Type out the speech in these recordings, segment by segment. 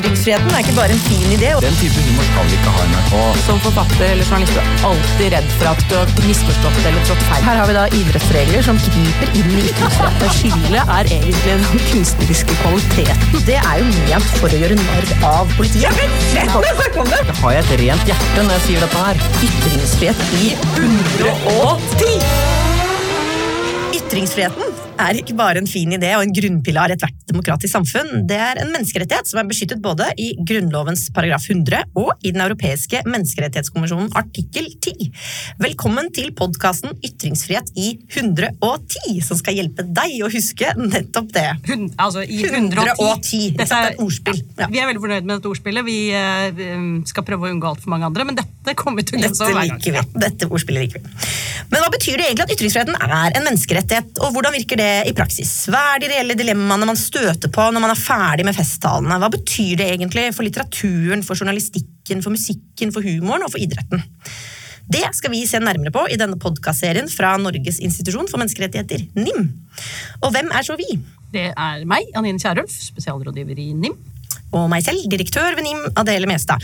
Ytringsfriheten er ikke bare en fin idé. Den type humor skal vi ikke ha i NRK. Som forfatter eller journalist er du alltid redd for at du har misforstått eller trådt feil. Her har vi da idrettsregler som griper inn i ytringsfriheten. Skillet er egentlig den kunstneriske kvaliteten. Det er jo ment for å gjøre narr av politiet. Jeg vet se på det! Snakk om det! Har jeg et rent hjerte når jeg sier dette her? Ytringsfrihet i 110! Ytringsfriheten er ikke bare en fin idé og en grunnpilar i ethvert demokratisk samfunn. Det er en menneskerettighet som er beskyttet både i Grunnlovens paragraf 100 og i Den europeiske menneskerettighetskonvensjonen artikkel 10. Velkommen til podkasten Ytringsfrihet i 110, som skal hjelpe deg å huske nettopp det. Hun, altså i 110. 110. Dette er et ordspill. Ja. Vi er veldig fornøyd med dette ordspillet. Vi eh, skal prøve å unngå altfor mange andre, men dette kommer vi til å gjøre hver gang. liker vi. Dette ordspillet liker vi. Men hva betyr det egentlig at ytringsfriheten er en menneskerettighet, og hvordan virker det i praksis? Hva er de reelle dilemmaene man støter på når man er ferdig med festtalene? Hva betyr det egentlig for litteraturen, for journalistikken, for musikken, for humoren og for idretten? Det skal vi se nærmere på i denne podkastserien fra Norges institusjon for menneskerettigheter, NIM. Og hvem er så vi? Det er meg, Anine Kierulf, spesialrådgiver i NIM. Og meg selv, direktør ved NIM, Adele Mestad.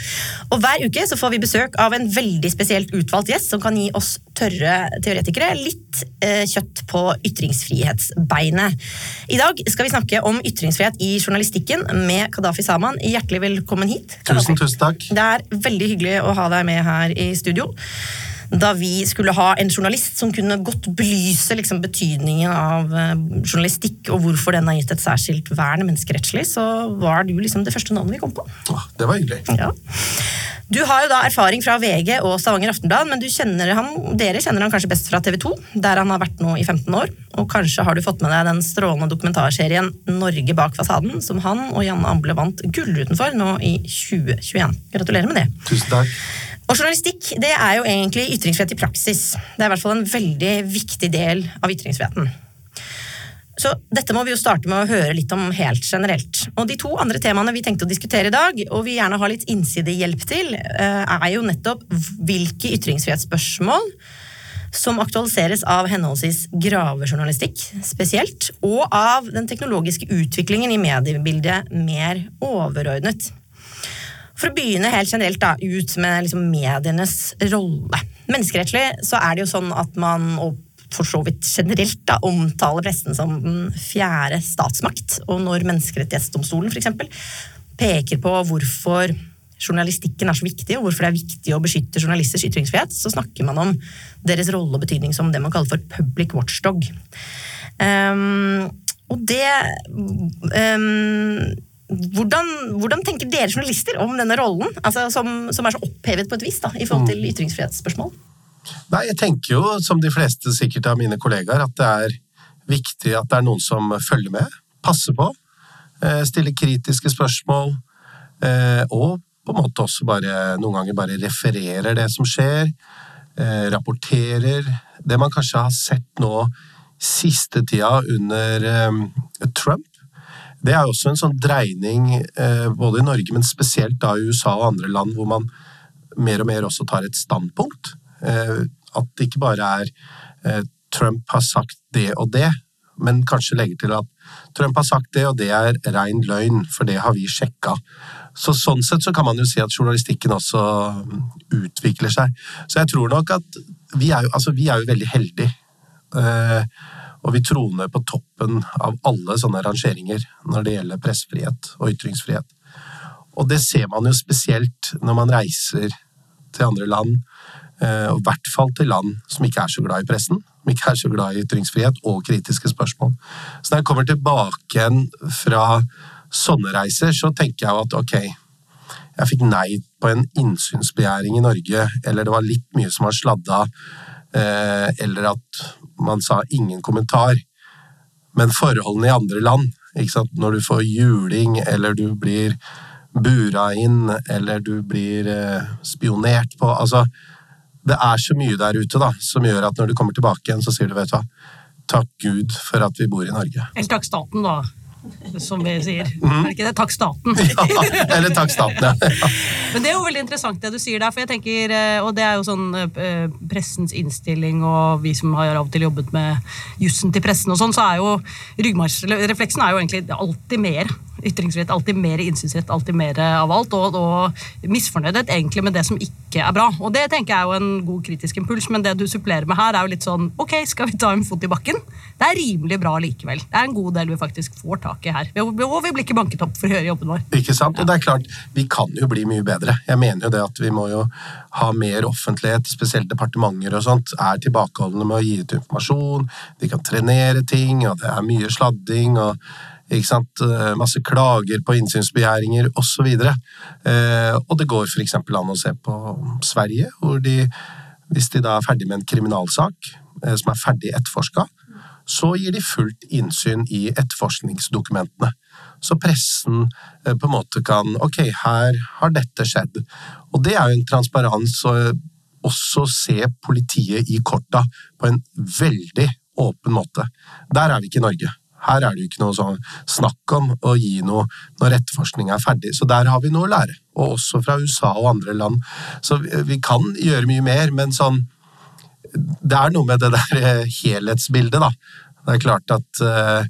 Og Hver uke så får vi besøk av en veldig spesielt utvalgt gjest som kan gi oss tørre teoretikere litt eh, kjøtt på ytringsfrihetsbeinet. I dag skal vi snakke om ytringsfrihet i journalistikken med Kadafi Saman. Hjertelig velkommen hit. Kadafi. Tusen, tusen takk. Det er veldig hyggelig å ha deg med her i studio. Da vi skulle ha en journalist som kunne godt belyse liksom, betydningen av eh, journalistikk og hvorfor den har gitt et særskilt vern menneskerettslig, så var du liksom det første navnet vi kom på. Det var hyggelig. Ja. Du har jo da erfaring fra VG og Stavanger Aftenblad, men du kjenner han, dere kjenner han kanskje best fra TV 2, der han har vært nå i 15 år. Og kanskje har du fått med deg den strålende dokumentarserien Norge bak fasaden, som han og Janne Amble vant Gullruten for nå i 2021. Gratulerer med det. Tusen takk. Og journalistikk det er jo egentlig ytringsfrihet i praksis. Det er i hvert fall en veldig viktig del av ytringsfriheten. Så dette må vi jo starte med å høre litt om helt generelt. Og de to andre temaene vi tenkte å diskutere i dag, og vi gjerne har litt innsidehjelp til, eh, er jo nettopp hvilke ytringsfrihetsspørsmål som aktualiseres av henholdsvis gravejournalistikk spesielt, og av den teknologiske utviklingen i mediebildet mer overordnet. For å begynne helt generelt da, ut med liksom medienes rolle. Menneskerettslig så er det jo sånn at man, for så vidt generelt, da, omtaler pressen som den fjerde statsmakt. Og når Menneskerettighetsdomstolen f.eks. peker på hvorfor journalistikken er så viktig, og hvorfor det er viktig å beskytte journalisters ytringsfrihet, så snakker man om deres rolle og betydning som det man kaller for public watchdog. Um, og det um, hvordan, hvordan, tenker dere journalister om denne rollen, altså som, som, er så opphevet på et vis da, i forhold til ytringsfrihetsspørsmål? Nei, jeg tenker jo, som de fleste sikkert av mine kollegaer, at det er viktig at det er noen som følger med, passer på, eh, stiller kritiske spørsmål, eh, og på en måte også bare noen ganger bare refererer det som skjer, eh, rapporterer det man kanskje har sett nå siste tida under Trump det er også en sånn dreining eh, både i Norge, men spesielt da i USA og andre land, hvor man mer og mer også tar et standpunkt. Eh, at det ikke bare er eh, Trump har sagt det og det, men kanskje legger til at Trump har sagt det, og det er rein løgn, for det har vi sjekka. Så sånn sett så kan man jo si at journalistikken også mm, utvikler seg. Så jeg tror nok at vi er jo, altså, vi er jo veldig heldige. Og vi troner på toppen av alle sånne rangeringer når det gjelder pressefrihet og ytringsfrihet. Og det ser man jo spesielt når man reiser til andre land, og i hvert fall til land som ikke er så glad i pressen, som ikke er så glad i ytringsfrihet og kritiske spørsmål. Så når jeg kommer tilbake igjen fra sånne reiser, så tenker jeg at ok, jeg fikk nei på en innsynsbegjæring i Norge, eller det var litt mye som var sladda, eller at man sa ingen kommentar. Men forholdene i andre land, når du får juling, eller du blir bura inn, eller du blir spionert på altså, Det er så mye der ute da, som gjør at når du kommer tilbake igjen, så sier du vet du hva, takk Gud for at vi bor i Norge. Eller takk staten, da. Som vi sier. Mm. Er det? Takk staten. ja, eller takk staten, ja. Men det er jo veldig interessant det du sier der, for jeg tenker, og det er jo sånn pressens innstilling, og vi som har av og til jobbet med jussen til pressen og sånn, så er jo ryggmargsrefleksen er jo egentlig alltid mer ytringsfrihet, alltid mer innsynsrett, alltid mer av alt, og, og misfornøydhet egentlig med det som ikke er bra. Og det tenker jeg er jo en god kritisk impuls, men det du supplerer med her, er jo litt sånn ok, skal vi ta en fot i bakken? Det er rimelig bra likevel. Det er en god del vi faktisk får tak i her. Og vi blir ikke banket opp for å gjøre jobben vår. Ikke sant? Og det er klart, vi kan jo bli mye bedre. Jeg mener jo det at vi må jo ha mer offentlighet, spesielt departementer og sånt, er tilbakeholdne med å gi ut informasjon. De kan trenere ting, og det er mye sladding. og? Eh, masse klager på innsynsbegjæringer osv. Eh, og det går f.eks. an å se på Sverige, hvor de, hvis de da er ferdig med en kriminalsak eh, som er ferdig etterforska, så gir de fullt innsyn i etterforskningsdokumentene. Så pressen på en måte kan Ok, her har dette skjedd. Og det er jo en transparens å også se politiet i korta på en veldig åpen måte. Der er vi ikke i Norge. Her er det jo ikke noe sånn snakk om å gi noe når etterforskning er ferdig. Så der har vi noe å lære. Og også fra USA og andre land. Så vi kan gjøre mye mer, men sånn Det er noe med det der eh, helhetsbildet, da. Det er klart at uh,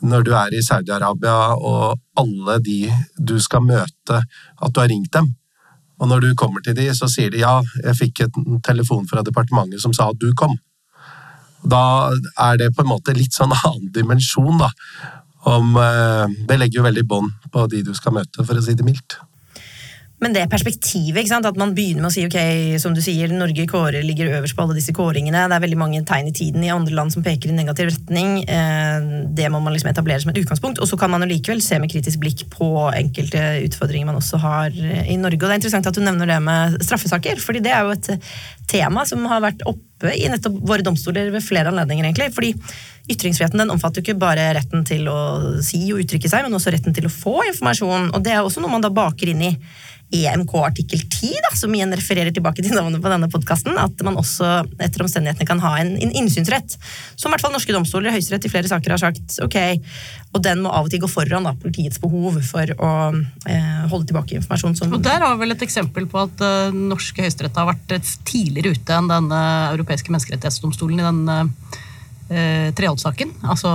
når du er i Saudi-Arabia og alle de du skal møte, at du har ringt dem. Og når du kommer til de, så sier de ja, jeg fikk en telefon fra departementet som sa at du kom. Da er det på en måte litt sånn annen dimensjon, da. Om, eh, det legger jo veldig bånd på de du skal møte, for å si det mildt. Men det perspektivet, at man begynner med å si ok, som du sier, Norge kårer, ligger øverst på alle disse kåringene. Det er veldig mange tegn i tiden i andre land som peker i negativ retning. Eh, det må man liksom etablere som et utgangspunkt. Og så kan man jo likevel se med kritisk blikk på enkelte utfordringer man også har eh, i Norge. Og det er interessant at du nevner det med straffesaker, fordi det er jo et tema som har vært oppe i nettopp våre domstoler ved flere anledninger, egentlig. fordi Ytringsfriheten den omfatter jo ikke bare retten til å si og uttrykke seg, men også retten til å få informasjon. og Det er også noe man da baker inn i EMK artikkel 10, da, som igjen refererer tilbake til navnet på denne podkasten, at man også etter omstendighetene kan ha en, en innsynsrett. Som i hvert fall norske domstoler og Høyesterett i flere saker har sagt ok, og den må av og til gå foran da, politiets behov for å eh, holde tilbake informasjon. Som og Der har vi vel et eksempel på at uh, norske høyesterett har vært tidligere ute enn denne europeiske menneskerettighetsdomstolen i den uh, eh, Treholt-saken. Altså,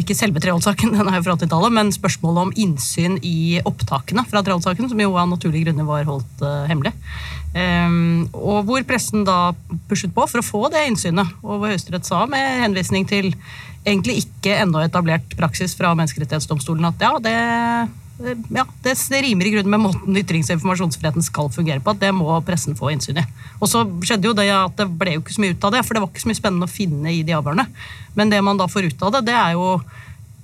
ikke selve Treholt-saken, den er jo fra 80-tallet, men spørsmålet om innsyn i opptakene fra Treholt-saken, som jo av naturlige grunner var holdt eh, hemmelig. Um, og hvor pressen da pushet på for å få det innsynet, og hvor Høyesterett sa med henvisning til egentlig ikke ennå etablert praksis fra Menneskerettighetsdomstolen at ja, det ja, det, rimer i grunnen med måten ytrings- og informasjonsfriheten skal fungere på. at Det må pressen få innsyn i. Og så skjedde jo det at det ble jo ikke så mye ut av det, for det var ikke så mye spennende å finne i de avhørene. Men det man da får ut av det, det er jo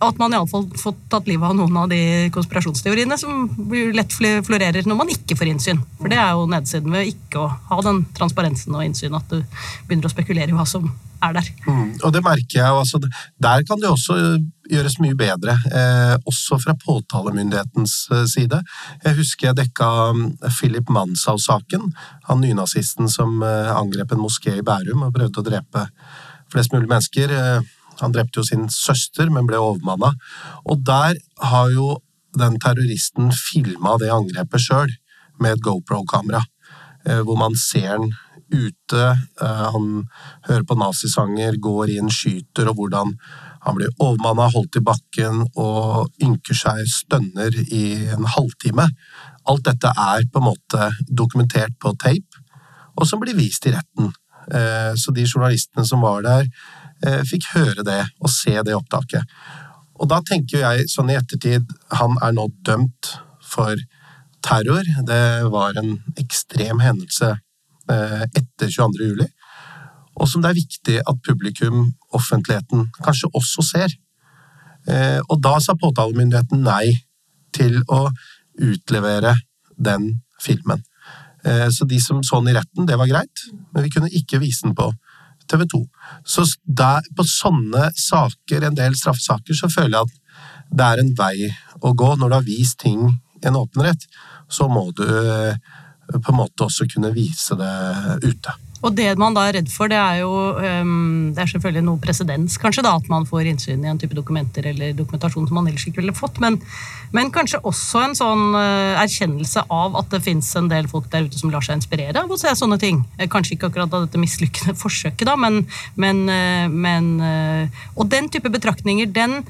at man iallfall får tatt livet av noen av de konspirasjonsteoriene som lett florerer når man ikke får innsyn. For det er jo nedsiden ved ikke å ha den transparensen og innsyn, at du begynner å spekulere i hva som er der. Mm, og det merker jeg altså, Der kan det også gjøres mye bedre, eh, også fra påtalemyndighetens eh, side. Jeg husker jeg dekka mm, Philip Manshaus-saken, han nynazisten som eh, angrep en moské i Bærum og prøvde å drepe flest mulig mennesker. Eh, han drepte jo sin søster, men ble overmanna. Og der har jo den terroristen filma det angrepet sjøl, med et GoPro-kamera. Eh, hvor man ser han ute, eh, han hører på nazisanger, går inn, skyter, og hvordan han blir overmanna, holdt i bakken og ynker seg, stønner i en halvtime. Alt dette er på en måte dokumentert på tape, og som blir vist i retten. Eh, så de journalistene som var der, fikk høre det og se det opptaket. Og da tenker jeg sånn i ettertid Han er nå dømt for terror. Det var en ekstrem hendelse eh, etter 22. juli. Og som det er viktig at publikum, offentligheten, kanskje også ser. Eh, og da sa påtalemyndigheten nei til å utlevere den filmen. Så de som så den i retten, det var greit, men vi kunne ikke vise den på TV 2. Så der, på sånne saker, en del straffesaker, så føler jeg at det er en vei å gå. Når du har vist ting i en åpen rett, så må du eh, på en måte også kunne vise det ute. Og det man da er redd for, det er jo um, Det er selvfølgelig noe presedens, kanskje, da, at man får innsyn i en type dokumenter eller dokumentasjon som man ellers ikke ville fått. Men, men kanskje også en sånn uh, erkjennelse av at det fins en del folk der ute som lar seg inspirere av å se sånne ting. Eh, kanskje ikke akkurat av dette mislykkede forsøket, da, men, men, uh, men Og den type betraktninger, den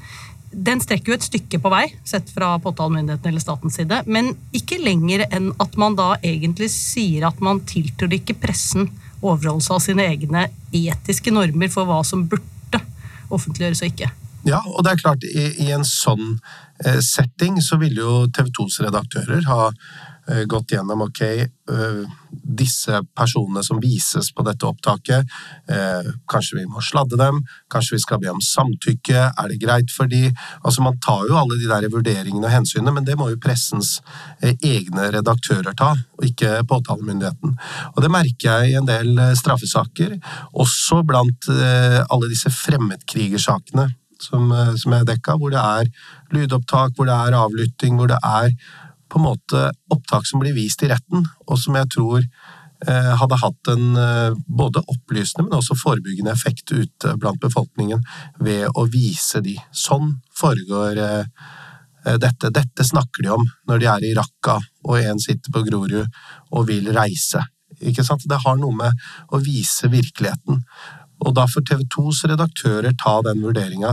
den strekker jo et stykke på vei, sett fra påtalemyndigheten eller statens side, men ikke lenger enn at man da egentlig sier at man tiltror ikke pressen overholdelse av sine egne etiske normer for hva som burde offentliggjøres og ikke. Ja, og det er klart, i, i en sånn eh, setting så ville jo TV 2s redaktører ha gått gjennom ok, eh, disse personene som vises på dette opptaket, eh, kanskje vi må sladde dem, kanskje vi skal be om samtykke, er det greit for de? Altså Man tar jo alle de der vurderingene og hensynene, men det må jo pressens eh, egne redaktører ta, og ikke påtalemyndigheten. Og det merker jeg i en del eh, straffesaker, også blant eh, alle disse fremmedkrigersakene eh, som jeg dekka, hvor det er lydopptak, hvor det er avlytting, hvor det er på en måte opptak som blir vist i retten, og som jeg tror eh, hadde hatt en eh, både opplysende, men også forebyggende effekt ute blant befolkningen ved å vise de. Sånn foregår eh, dette. Dette snakker de om når de er i Raqqa og en sitter på Grorud og vil reise. Ikke sant? Det har noe med å vise virkeligheten. Og da får TV 2s redaktører ta den vurderinga.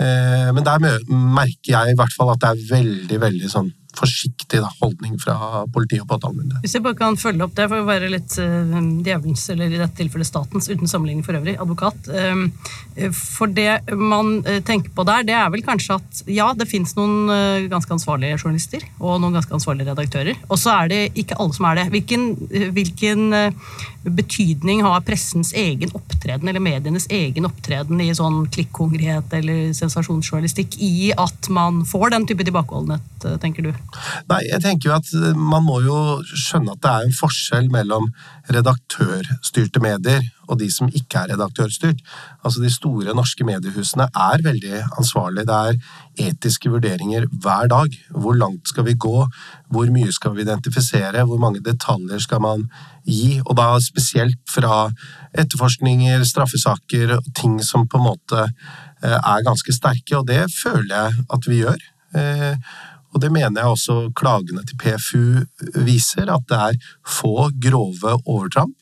Men der merker jeg i hvert fall at det er veldig, veldig sånn forsiktig holdning fra politi og påtalemyndighet. Hvis jeg bare kan følge opp det, for å være litt uh, djevelens, eller i dette tilfellet statens, uten sammenligning for øvrig, advokat. Um, for det man uh, tenker på der, det er vel kanskje at ja, det fins noen ganske ansvarlige journalister og noen ganske ansvarlige redaktører. Og så er det ikke alle som er det. Hvilken, hvilken betydning har pressens egen opptreden eller medienes egen opptreden i sånn klikkhungrighet eller sensasjonsjournalistikk i at man får den type tilbakeholdenhet, tenker du? Nei, jeg tenker jo at man må jo skjønne at det er en forskjell mellom redaktørstyrte medier og de som ikke er redaktørstyrt. Altså De store norske mediehusene er veldig ansvarlige. Det er etiske vurderinger hver dag. Hvor langt skal vi gå? Hvor mye skal vi identifisere? Hvor mange detaljer skal man gi? Og da spesielt fra etterforskninger, straffesaker, ting som på en måte eh, er ganske sterke. Og det føler jeg at vi gjør. Eh, og det mener jeg også klagene til PFU viser, at det er få grove overtramp.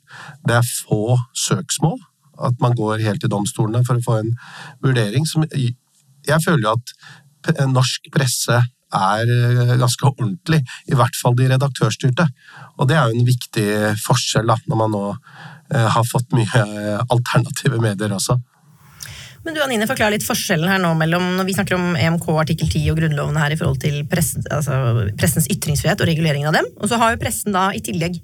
Det er få søksmål. At man går helt til domstolene for å få en vurdering. Som jeg føler jo at norsk presse er eh, ganske ordentlig, i hvert fall de redaktørstyrte. Og det er jo en viktig forskjell da, når man nå eh, har fått mye alternative medier også. Men du Anine, forklar litt forskjellen her nå mellom når vi snakker om EMK artikkel 10 og grunnlovene her i forhold til press, altså pressens ytringsfrihet og reguleringen av dem. Og så har jo pressen da i tillegg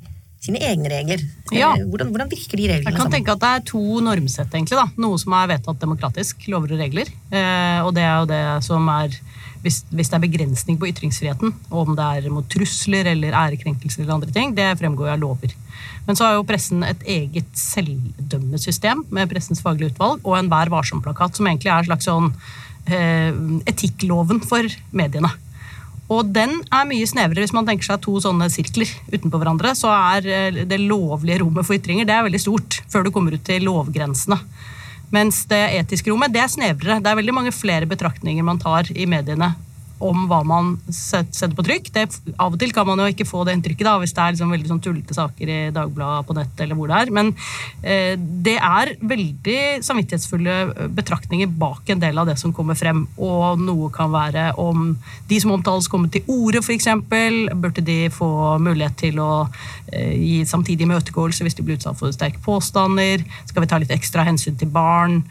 sine egne regler. Ja. Hvordan, hvordan, virker de reglene Jeg kan tenke at Det er to normsett, egentlig. da. Noe som er vedtatt demokratisk, lover og regler. Eh, og det er jo det som er hvis, hvis, det er begrensning på ytringsfriheten, om det er mot trusler eller ærekrenkelser eller andre ting, det fremgår av lover. Men så har jo pressen et eget selvdømmesystem med Pressens faglige utvalg og en Vær varsom-plakat, som egentlig er en slags sånn eh, etikkloven for mediene. Og den er mye snevrere hvis man tenker seg to sånne sirkler utenpå hverandre. Så er eh, det lovlige rommet for ytringer det er veldig stort før du kommer ut til lovgrensene. Mens det etiske rommet det er snevrere. Det er veldig mange flere betraktninger man tar i mediene om hva man setter på trykk. Det, av og til kan man jo ikke få det inntrykket da, hvis det er liksom veldig sånn tullete saker i Dagbladet på nett eller hvor det er. Men eh, det er veldig samvittighetsfulle betraktninger bak en del av det som kommer frem. Og noe kan være om de som omtales, kommer til orde, f.eks. Burde de få mulighet til å eh, gi samtidig imøtegåelse hvis de blir utsatt for sterke påstander? Skal vi ta litt ekstra hensyn til barn?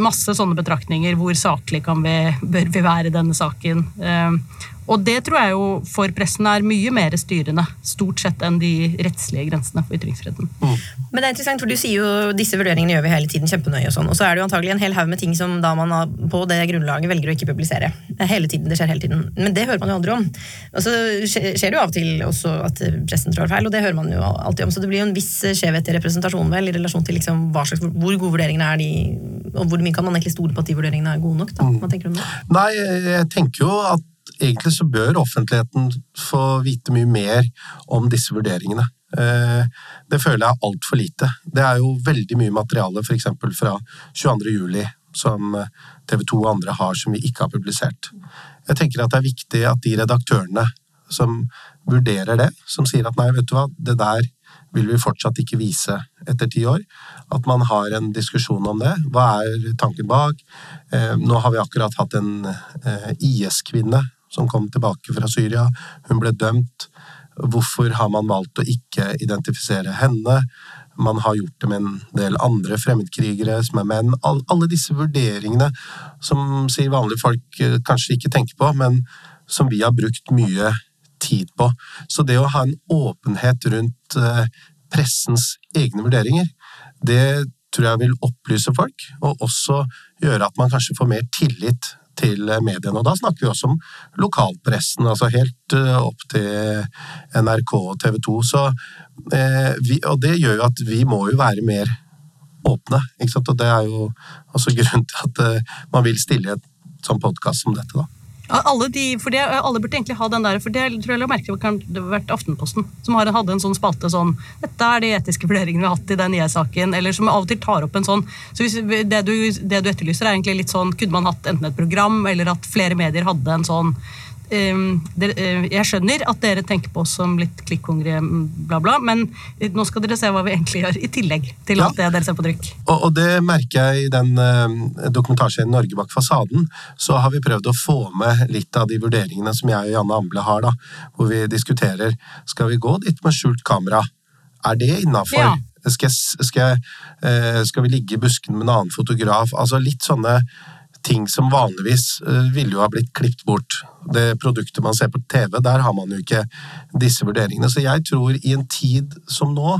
Masse sånne betraktninger. Hvor saklig vi, bør vi være i denne saken? Og det tror jeg jo for pressen er mye mer styrende, stort sett, enn de rettslige grensene for ytringsfriheten. Mm. Men det er interessant, for du sier jo disse vurderingene gjør vi hele tiden kjempenøye, og sånn, og så er det jo antagelig en hel haug med ting som da man på det grunnlaget velger å ikke publisere. Hele tiden, Det skjer hele tiden. Men det hører man jo aldri om. Og så skjer det jo av og til også at pressen trår feil, og det hører man jo alltid om. Så det blir jo en viss skjevhet i representasjonen vel, i relasjon til liksom hva slags, hvor gode vurderingene er de, og hvor mye kan man egentlig stole på at de vurderingene er gode nok? da? Hva tenker du om det? Nei, jeg tenker jo at egentlig så bør offentligheten få vite mye mer om disse vurderingene. Eh, det føler jeg er altfor lite. Det er jo veldig mye materiale f.eks. fra 22. juli som TV 2 og andre har som vi ikke har publisert. Jeg tenker at det er viktig at de redaktørene som vurderer det, som sier at nei, vet du hva, det der vil vi fortsatt ikke vise etter ti år. At man har en diskusjon om det. Hva er tanken bak? Eh, nå har vi akkurat hatt en eh, IS-kvinne som kom tilbake fra Syria. Hun ble dømt. Hvorfor har man valgt å ikke identifisere henne? Man har gjort det med en del andre fremmedkrigere som er menn. Alle disse vurderingene som sier vanlige folk eh, kanskje ikke tenker på, men som vi har brukt mye tid på. Så det å ha en åpenhet rundt eh, pressens egne vurderinger, det tror jeg vil opplyse folk, og også gjøre at man kanskje får mer tillit til mediene. Og da snakker vi også om lokalpressen, altså helt eh, opp til NRK og TV 2. Så, eh, vi, og det gjør jo at vi må jo være mer åpne. Ikke sant? Og det er jo også grunnen til at eh, man vil stille et sånn podkast som dette, da. Alle, de, for det, alle burde egentlig ha den der, for det tror jeg la merke til vært Aftenposten som hadde en sånn spalte sånn Dette er de etiske vurderingene vi har hatt i den IS-saken. Eller som av og til tar opp en sånn så hvis, det, du, det du etterlyser, er egentlig litt sånn Kunne man hatt enten et program, eller at flere medier hadde en sånn jeg skjønner at dere tenker på oss som litt klikkhungrige, bla, bla, men nå skal dere se hva vi egentlig gjør, i tillegg til ja. det dere ser på trykk. Og, og, det merker jeg i den dokumentasjen dokumentarserien 'Norge bak fasaden'. Så har vi prøvd å få med litt av de vurderingene som jeg og Janne Amble har, da, hvor vi diskuterer skal vi gå dit med skjult kamera. Er det innafor? Ja. Skal, skal, skal, vi ligge i busken med en annen fotograf? Altså litt sånne ting som vanligvis uh, ville jo ha blitt klippet bort det produktet man ser på TV, der har man jo ikke disse vurderingene. Så jeg tror i en tid som nå,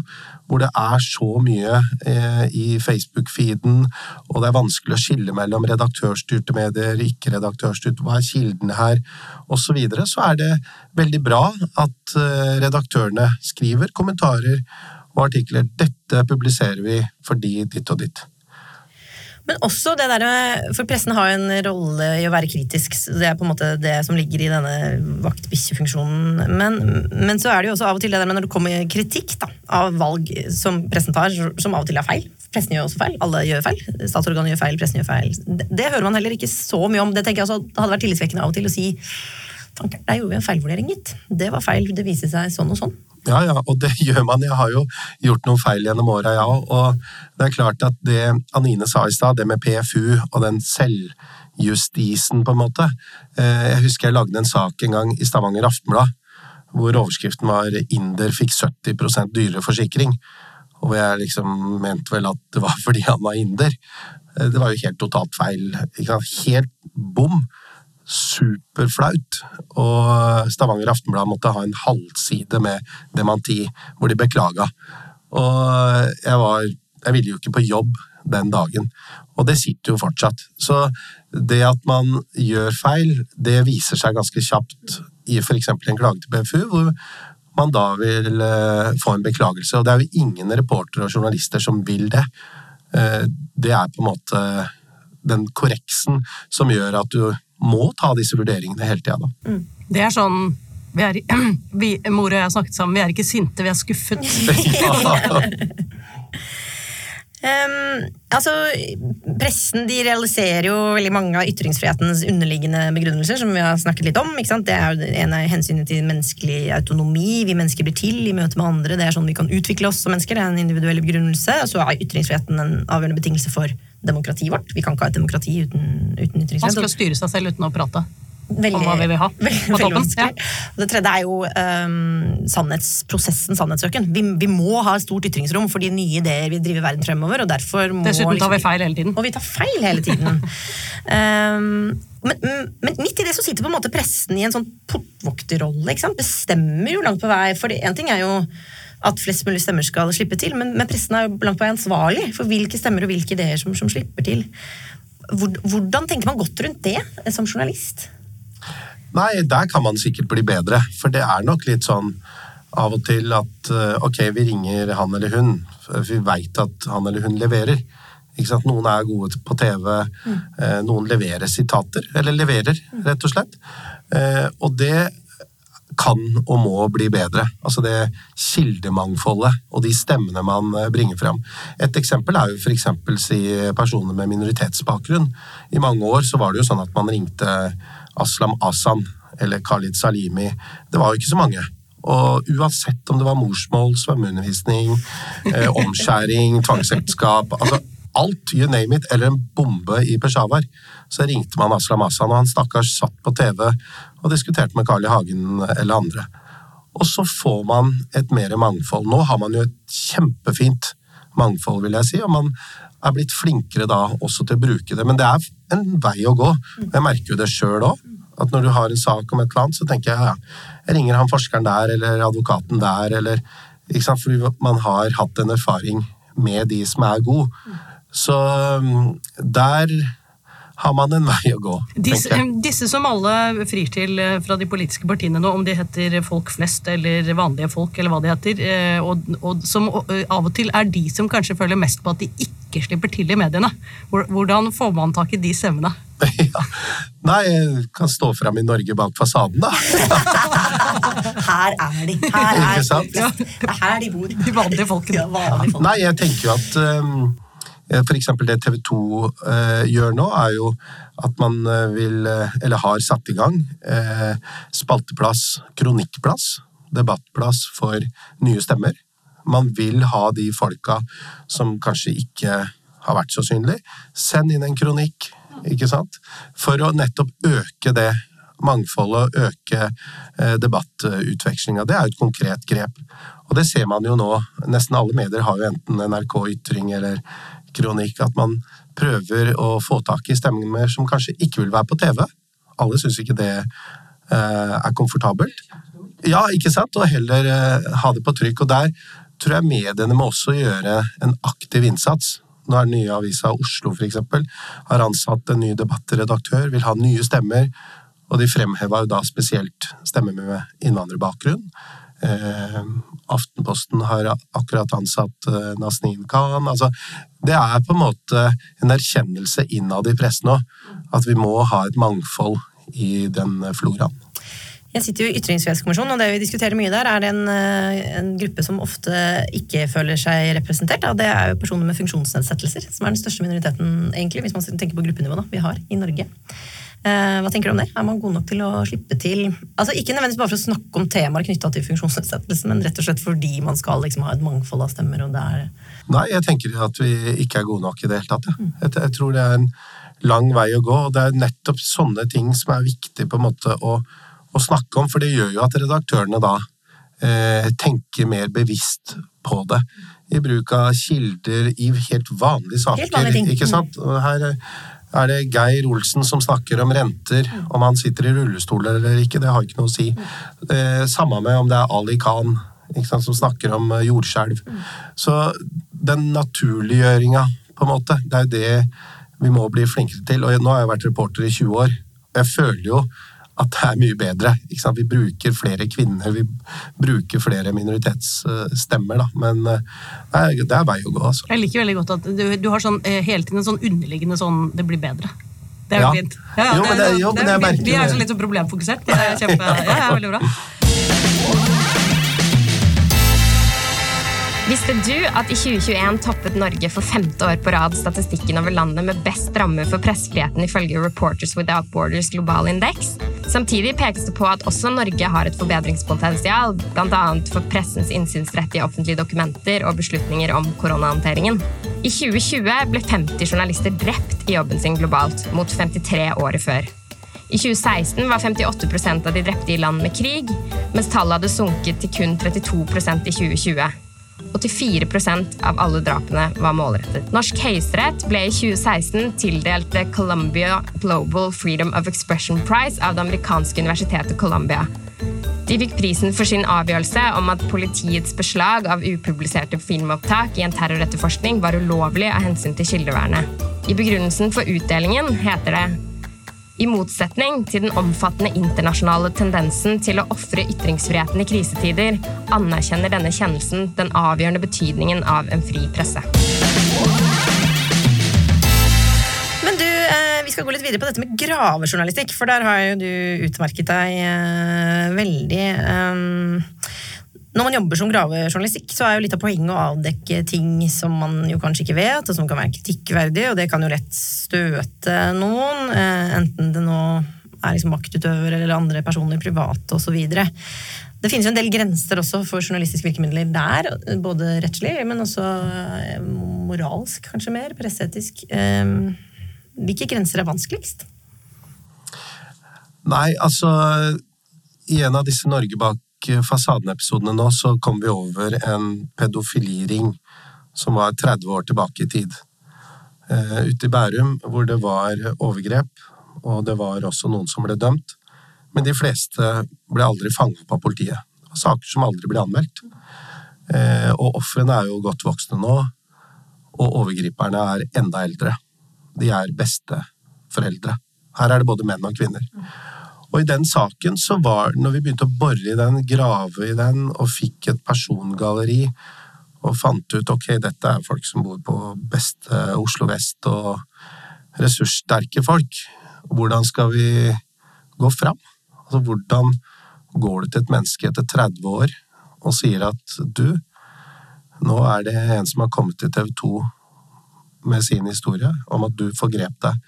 hvor det er så mye eh, i Facebook-feeden, og det er vanskelig å skille mellom redaktørstyrte medier, ikke-redaktørstyrte, hva er kildene her, osv., så, videre, så er det veldig bra at eh, redaktørene skriver kommentarer og artikler. Dette publiserer vi fordi ditt og ditt. Men også det der, for pressen har jo en rolle i å være kritisk. Det er på en måte det som ligger i denne vaktbikkjefunksjonen. Men, men, så er det jo også av og til det der med når det kommer kritikk da, av valg som pressen tar, som av og til er feil. Pressen gjør også feil. Alle gjør feil. Statsorganet gjør feil, pressen gjør feil. Det, det, hører man heller ikke så mye om. Det tenker jeg også hadde vært tillitsvekkende av og til å si Fanker, der gjorde vi en feilvurdering, gitt. Det var feil. Det viser seg sånn og sånn. Ja, ja, og det gjør man. Jeg har jo gjort noen feil gjennom åra, ja. Og det er klart at det Anine sa i stad, det med PFU og den selvjustisen, på en måte eh, Jeg husker jeg lagde en sak en gang i Stavanger Aftenblad hvor overskriften var 'Inder fikk 70% dyrere forsikring'. Og jeg liksom mente vel at det var fordi han var inder. Eh, det var jo helt totalt feil. Helt bom superflaut. Og Stavanger Aftenblad måtte ha en halvside med dementi, hvor de beklaga. Og jeg var Jeg ville jo ikke på jobb den dagen. Og det sitter jo fortsatt. Så det at man gjør feil, det viser seg ganske kjapt i f.eks. en klage til BFU, hvor man da vil eh, få en beklagelse. Og det er jo ingen reportere og journalister som vil det. Eh, det er på en måte den korreksen som gjør at du må ta disse vurderingene hele tida. Mm. Det er sånn vi er, vi, Mor og jeg har snakket sammen, vi er ikke sinte, vi er skuffet. um, altså, Pressen de realiserer jo veldig mange av ytringsfrihetens underliggende begrunnelser, som vi har snakket litt om. Det er jo en av hensynet til menneskelig autonomi. Vi mennesker blir til i møte med andre. Det er sånn vi kan utvikle oss som mennesker. Det er en individuell begrunnelse. Og så er ytringsfriheten en avgjørende betingelse for demokratiet vårt. Vi kan ikke ha et demokrati uten, uten ytringsfrihet. Man skal styre seg selv uten å prate. Veldig, om hva vi vil ha på toppen. Ja. Det tredje er jo um, sannhetsprosessen, sannhetssøken. Vi, vi, må ha et stort ytringsrom for de nye ideer vi driver verden fremover. og derfor må... Dessuten tar vi liksom feil hele tiden. Og vi tar feil hele tiden. um, men, men, midt i det så sitter på en måte pressen i en sånn portvokterrolle. Bestemmer jo langt på vei. For en ting er jo at flest mulig stemmer skal slippe til, men, men pressen er jo langt på vei ansvarlig for hvilke stemmer og hvilke ideer som, som slipper til. Hvordan tenker man godt rundt det som journalist? Nei, der kan man sikkert bli bedre. For det er nok litt sånn av og til at eh, ok, vi ringer han eller hun. Vi veit at han eller hun leverer. Noen er gode på TV. Eh, noen leverer sitater. Eller leverer, rett og slett. Eh, og det kan og må bli bedre. Altså det kildemangfoldet og de stemmene man bringer fram. Et eksempel er jo f.eks. si personer med minoritetsbakgrunn. I mange år så var det jo sånn at man ringte Aslam Asan eller Khalid Salimi. Det var jo ikke så mange. Og uansett om det var morsmål, svømmeundervisning, eh, omskjæring, tvangsekteskap altså Alt, you name it, eller en bombe i Peshawar, så ringte man Aslam Asan, og han stakkars satt på TV og diskuterte med Carl I. Hagen eller andre. Og så får man et mer mangfold. Nå har man jo et kjempefint mangfold, vil jeg si, og man er blitt flinkere da også til å bruke det. Men det er en vei å gå. Jeg merker jo det sjøl òg. At når du har en sak om et eller annet, så tenker jeg ja, jeg ringer han forskeren der, eller advokaten der, eller ikke sant? Fordi man har hatt en erfaring med de som er gode. Så um, der har man en vei å gå. Disse, disse som alle frir til eh, fra de politiske partiene nå, om de heter folk flest eller vanlige folk, eller hva de heter, eh, og, og som eh, av og til er de som kanskje føler mest på at de ikke slipper til i mediene. Hvordan får man tak i de stemmene? Ja. Nei, jeg kan stå fram i Norge bak fasaden, da. Her er de! Her er Ikke sant? Ja. Er her de bor. De vanlige folkene. Ja, vanlige folk. Nei, jeg tenker jo at um, for eksempel det TV 2 uh, gjør nå, er jo at man eh, vil, eh, eller har satt i gang, uh, spalteplass, kronikkplass, debattplass for nye stemmer. Man vil ha de folka som kanskje ikke har vært så synlige. Send inn en kronikk, ikke sant? For å nettopp øke det mangfoldet og øke eh, debattutvekslinga. Det er et konkret grep. Og det ser man jo nå. Nesten alle medier har jo enten NRK Ytring eller Kronikk. At man prøver å få tak i stemninger som kanskje ikke vil være på TV. Alle syns ikke det eh, er komfortabelt. Ja, ikke sant? Og heller eh, ha det på trykk. Og der tror jeg mediene må også gjøre en aktiv innsats. Nå er den nye avisa Oslo for eksempel, har ansatt en ny debattredaktør, vil ha nye stemmer. Og de fremheva jo da spesielt stemmer med innvandrerbakgrunn. Eh, Aftenposten har akkurat ansatt eh, Nasneen Khan. Altså, det er på en måte en erkjennelse innad i pressen òg, at vi må ha et mangfold i den floraen. Jeg sitter jo i Ytringsfrihetskommisjonen, og det vi diskuterer mye der, er en, eh, en gruppe som ofte ikke føler seg representert. Og Det er jo personer med funksjonsnedsettelser, som er den største minoriteten, egentlig, hvis man tenker på gruppenivå, da, vi har i Norge. Eh, Hva tenker du om det? Er man god nok til å slippe til Altså Ikke nødvendigvis bare for å snakke om temaer knytta til funksjonsnedsettelse, men rett og slett fordi man skal liksom ha et mangfold av stemmer. og det er... Nei, jeg tenker at vi ikke er gode nok i det hele tatt. Ja. Jeg, jeg tror det er en lang vei å gå, og det er nettopp sånne ting som er viktig på en måte å, å snakke om, for det gjør jo at redaktørene da eh, tenker mer bevisst på det. I bruk av kilder i helt vanlige saker. Helt vanlige ting. Ikke sant? Her er det Geir Olsen som snakker om renter, om han sitter i rullestol eller ikke, det har ikke noe å si. Eh, samme med om det er Ali Khan sant, som snakker om eh, jordskjelv. Så den naturliggjøringa, på en måte, det er jo det vi må bli flinkere til. Og nå har jeg vært reporter i 20 år, jeg føler jo at det er mye bedre. Vi bruker flere kvinner, vi bruker flere minoritetsstemmer, da. Men eh, det er, det er vei å gå, altså. Jeg liker veldig godt at du, du har sånn, eh, hele tiden en sånn underliggende sånn 'det blir bedre'. Det er jo Ja. fint. Jo, men det- jo, vi- merker Vi er det. så litt så problemfokusert. Det er kjempe, ja, ja, veldig bra. Visste du at i 2021 toppet Norge for femte år på rad statistikken over landet med best ramme for pressefriheten ifølge Reporters Without Borders global indeks? Samtidig pekes det på at også Norge har et forbedringspotensial, bl.a. for pressens innsynsrett i offentlige dokumenter og beslutninger om koronahåndteringen. I 2020 ble 50 journalister drept i jobben sin globalt, mot 53 året før. I 2016 var 58% av de drepte i land med krig, mens tallet hadde sunket til kun 32% i 2020. 84% av alle drapene var målrettet. Norsk høyesterett ble i 2016 tildelt det Columbia Global Freedom of Expression Prize av det amerikanske universitetet Columbia. De fikk prisen for sin avgjørelse om at politiets beslag av upubliserte filmopptak i en terroretterforskning var ulovlig av hensyn til kildevernet. I begrunnelsen for utdelingen heter det i motsetning til den omfattende internasjonale tendensen til å ofre ytringsfriheten i krisetider, anerkjenner denne kjennelsen den avgjørende betydningen av en fri presse. Men du, eh, vi skal gå litt videre på dette med gravejournalistikk, for der har jo du utmerket deg eh, veldig. Når man jobber som gravejournalistikk, så er jo litt av poenget å avdekke ting som man jo kanskje ikke vet, og som kan være kritikkverdig, og det kan jo lett støte noen, eh, enten det nå er liksom maktutøvere eller andre personer private osv. Det finnes jo en del grenser også for journalistiske virkemidler der, både rettslig, men også eh, moralsk, kanskje mer, presseetisk. Eh, hvilke grenser er vanskeligst? Nei, altså I en av disse Norge fasaden-episodene nå, så kom vi over en pedofiliring som var 30 år tilbake i tid. Uh, ute i Bærum, hvor det var overgrep, og det var også noen som ble dømt. Men de fleste ble aldri fanget av politiet. Saker som aldri ble anmeldt. Uh, og ofrene er jo godt voksne nå, og overgriperne er enda eldre. De er besteforeldre. Her er det både menn og kvinner. Og i den saken så var, når vi begynte å bore i den, grave i den, og fikk et persongalleri, og fant ut ok, dette er folk som bor på beste Oslo vest, og ressurssterke folk, hvordan skal vi gå fram? Altså, hvordan går du til et menneske etter 30 år og sier at du, nå er det en som har kommet til TV 2 med sin historie om at du forgrep deg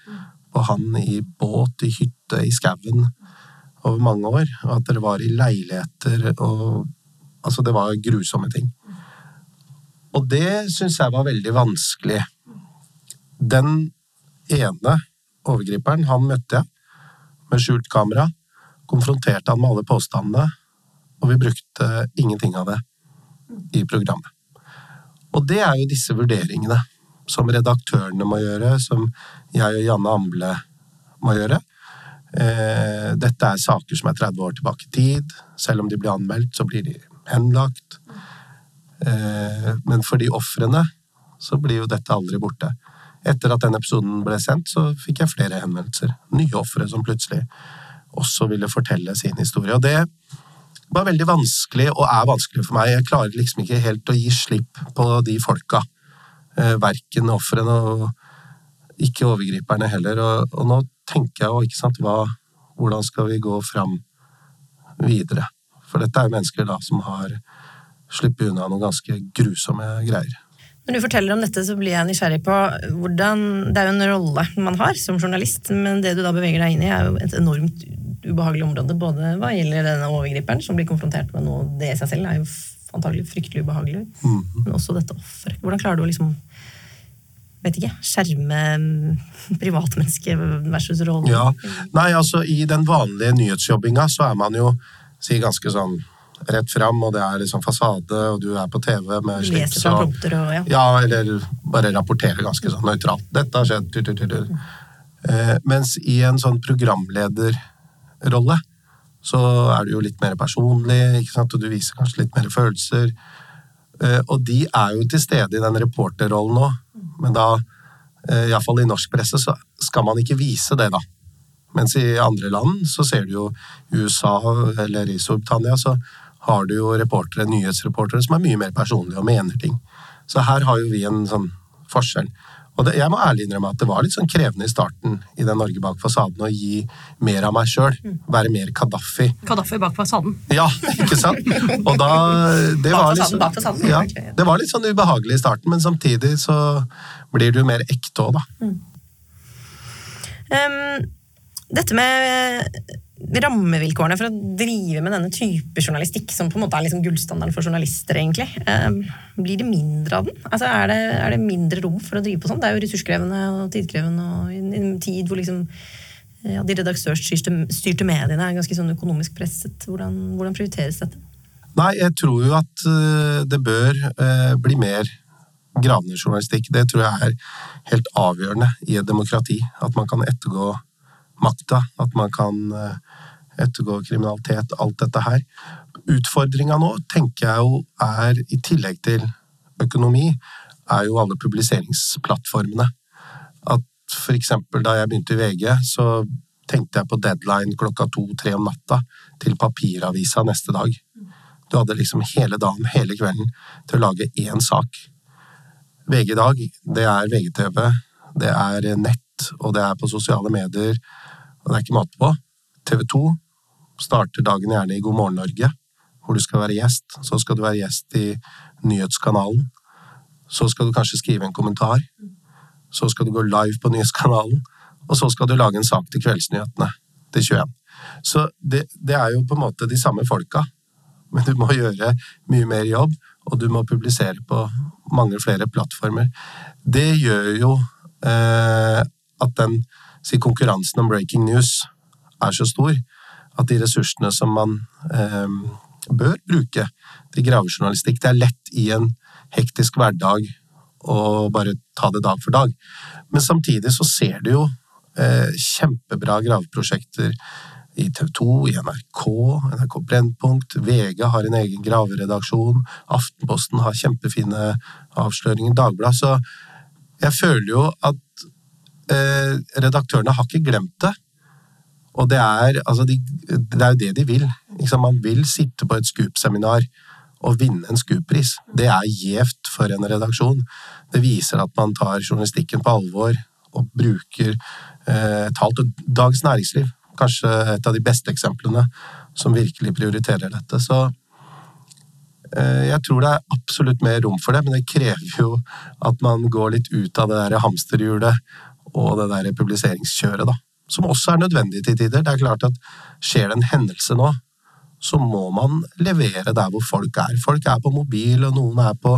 på han i båt, i hytte, i skauen over mange år, og at dere var i leiligheter og Altså, det var grusomme ting. Og det syns jeg var veldig vanskelig. Den ene overgriperen, han møtte jeg med skjult kamera, konfronterte han med alle påstandene, og vi brukte ingenting av det i programmet. Og det er jo disse vurderingene som redaktørene må gjøre, som jeg og Janne Amble må gjøre. Eh, dette er saker som er 30 år tilbake i tid. Selv om de blir anmeldt, så blir de henlagt. Eh, men for de ofrene så blir jo dette aldri borte. Etter at den episoden ble sendt, så fikk jeg flere henvendelser. Nye ofre som plutselig også ville fortelle sin historie. Og det var veldig vanskelig, og er vanskelig for meg. Jeg klarer liksom ikke helt å gi slipp på de folka. Eh, verken ofrene og ikke overgriperne heller. Og, og nå tenker jeg jo, ikke sant, hva, hvordan skal vi gå fram videre? For dette er jo mennesker da som har sluppet unna noen ganske grusomme greier. Når du forteller om dette, så blir jeg nysgjerrig på hvordan Det er jo en rolle man har som journalist, men det du da beveger deg inn i, er jo et enormt ubehagelig område. Både hva gjelder denne overgriperen, som blir konfrontert med noe det i seg selv er jo antagelig fryktelig ubehagelig, mm. men også dette offeret. Hvordan klarer du å liksom vet ikke, skjerme privatmennesket versus rollen? Ja, nei, altså I den vanlige nyhetsjobbinga så er man jo si ganske sånn rett fram, og det er liksom fasade, og du er på TV med slips og, og ja. ja. eller bare rapporterer ganske sånn nøytralt. Dette har skjedd. Tur, tur, tur. Eh, mens i en sånn programlederrolle så er du jo litt mer personlig, ikke sant? og du viser kanskje litt mer følelser. Eh, og de er jo til stede i den reporterrollen nå, men da, eh, iallfall i norsk presse, så skal man ikke vise det, da. Mens i andre land, så ser du jo i USA eller i Storbritannia, så har du jo reportere, nyhetsreportere som er mye mer personlige og mener ting. Så her har jo vi en sånn forskjell. Og det, jeg må ærlig innrømme at det var litt sånn krevende i starten i den Norge bak fasaden å gi mer av meg sjøl. Være mer Kadafi. Kadafi bak fasaden. Ja, ikke sant? Og da det var, liksom, bak fasaden, ja, det var litt sånn ubehagelig i starten, men samtidig så blir du mer ekte òg, da. Mm. Um, dette med rammevilkårene for å drive med denne type journalistikk, som på en måte er liksom gullstandarden for journalister, egentlig, eh, blir det mindre av den? Altså, er, det, er, det, mindre rom for å drive på sånn? Det er jo ressurskrevende og tidkrevende, og i en tid hvor liksom ja, de redaktørstyrte mediene er ganske sånn økonomisk presset. Hvordan, hvordan, prioriteres dette? Nei, jeg tror jo at uh, det bør bli mer gravende journalistikk. Det tror jeg er helt avgjørende i et demokrati. At man kan ettergå makta, at man kan ettergå kriminalitet, alt dette her. Utfordringa nå, tenker jeg jo, er i tillegg til økonomi, er jo alle publiseringsplattformene. At for eksempel da jeg begynte i VG, så tenkte jeg på deadline klokka to-tre om natta til papiravisa neste dag. Du hadde liksom hele dagen, hele kvelden, til å lage én sak. VG i dag, det er VGTV, det er nett, og det er på sosiale medier, og det er ikke mat på. TV 2 starter dagen gjerne i God morgen Norge, hvor du skal være gjest. Så skal du være gjest i Nyhetskanalen. Så skal du kanskje skrive en kommentar. Så skal du gå live på Nyhetskanalen. Og så skal du lage en sak til Kveldsnyhetene til 21. Så det, det er jo på en måte de samme folka men du må gjøre mye mer jobb, og du må publisere på mange flere plattformer. Det gjør jo eh, at den si, konkurransen om breaking news er så stor at de ressursene som man eh, bør bruke til gravejournalistikk, det er lett i en hektisk hverdag å bare ta det dag for dag. Men samtidig så ser du jo eh, kjempebra graveprosjekter i TV 2, i NRK, NRK Brennpunkt, VG har en egen graveredaksjon, Aftenposten har kjempefine avsløringer, Dagbladet Så jeg føler jo at eh, redaktørene har ikke glemt det. Og det er, altså de, det er jo det de vil. Man vil sitte på et Scoop-seminar og vinne en Scoop-pris. Det er gjevt for en redaksjon. Det viser at man tar journalistikken på alvor og bruker eh, talt Dagens Næringsliv kanskje et av de beste eksemplene som virkelig prioriterer dette. Så eh, jeg tror det er absolutt mer rom for det, men det krever jo at man går litt ut av det der hamsterhjulet og det der publiseringskjøret, da. Som også er nødvendig til tider. Det er klart at skjer det en hendelse nå, så må man levere der hvor folk er. Folk er på mobil, og noen er på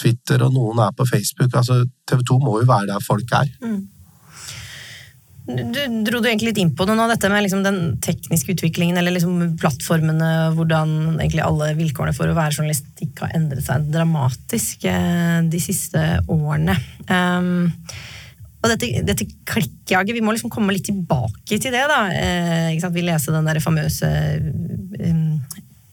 Twitter, og noen er på Facebook. Altså, TV 2 må jo være der folk er. Mm. Du dro du egentlig litt inn på noe av dette med liksom den tekniske utviklingen, eller liksom plattformene, hvordan egentlig alle vilkårene for å være journalistikk har endret seg dramatisk eh, de siste årene. Um, og dette, dette klikkjaget, vi må liksom komme litt tilbake til det, da. Eh, vi leser den der famøse um,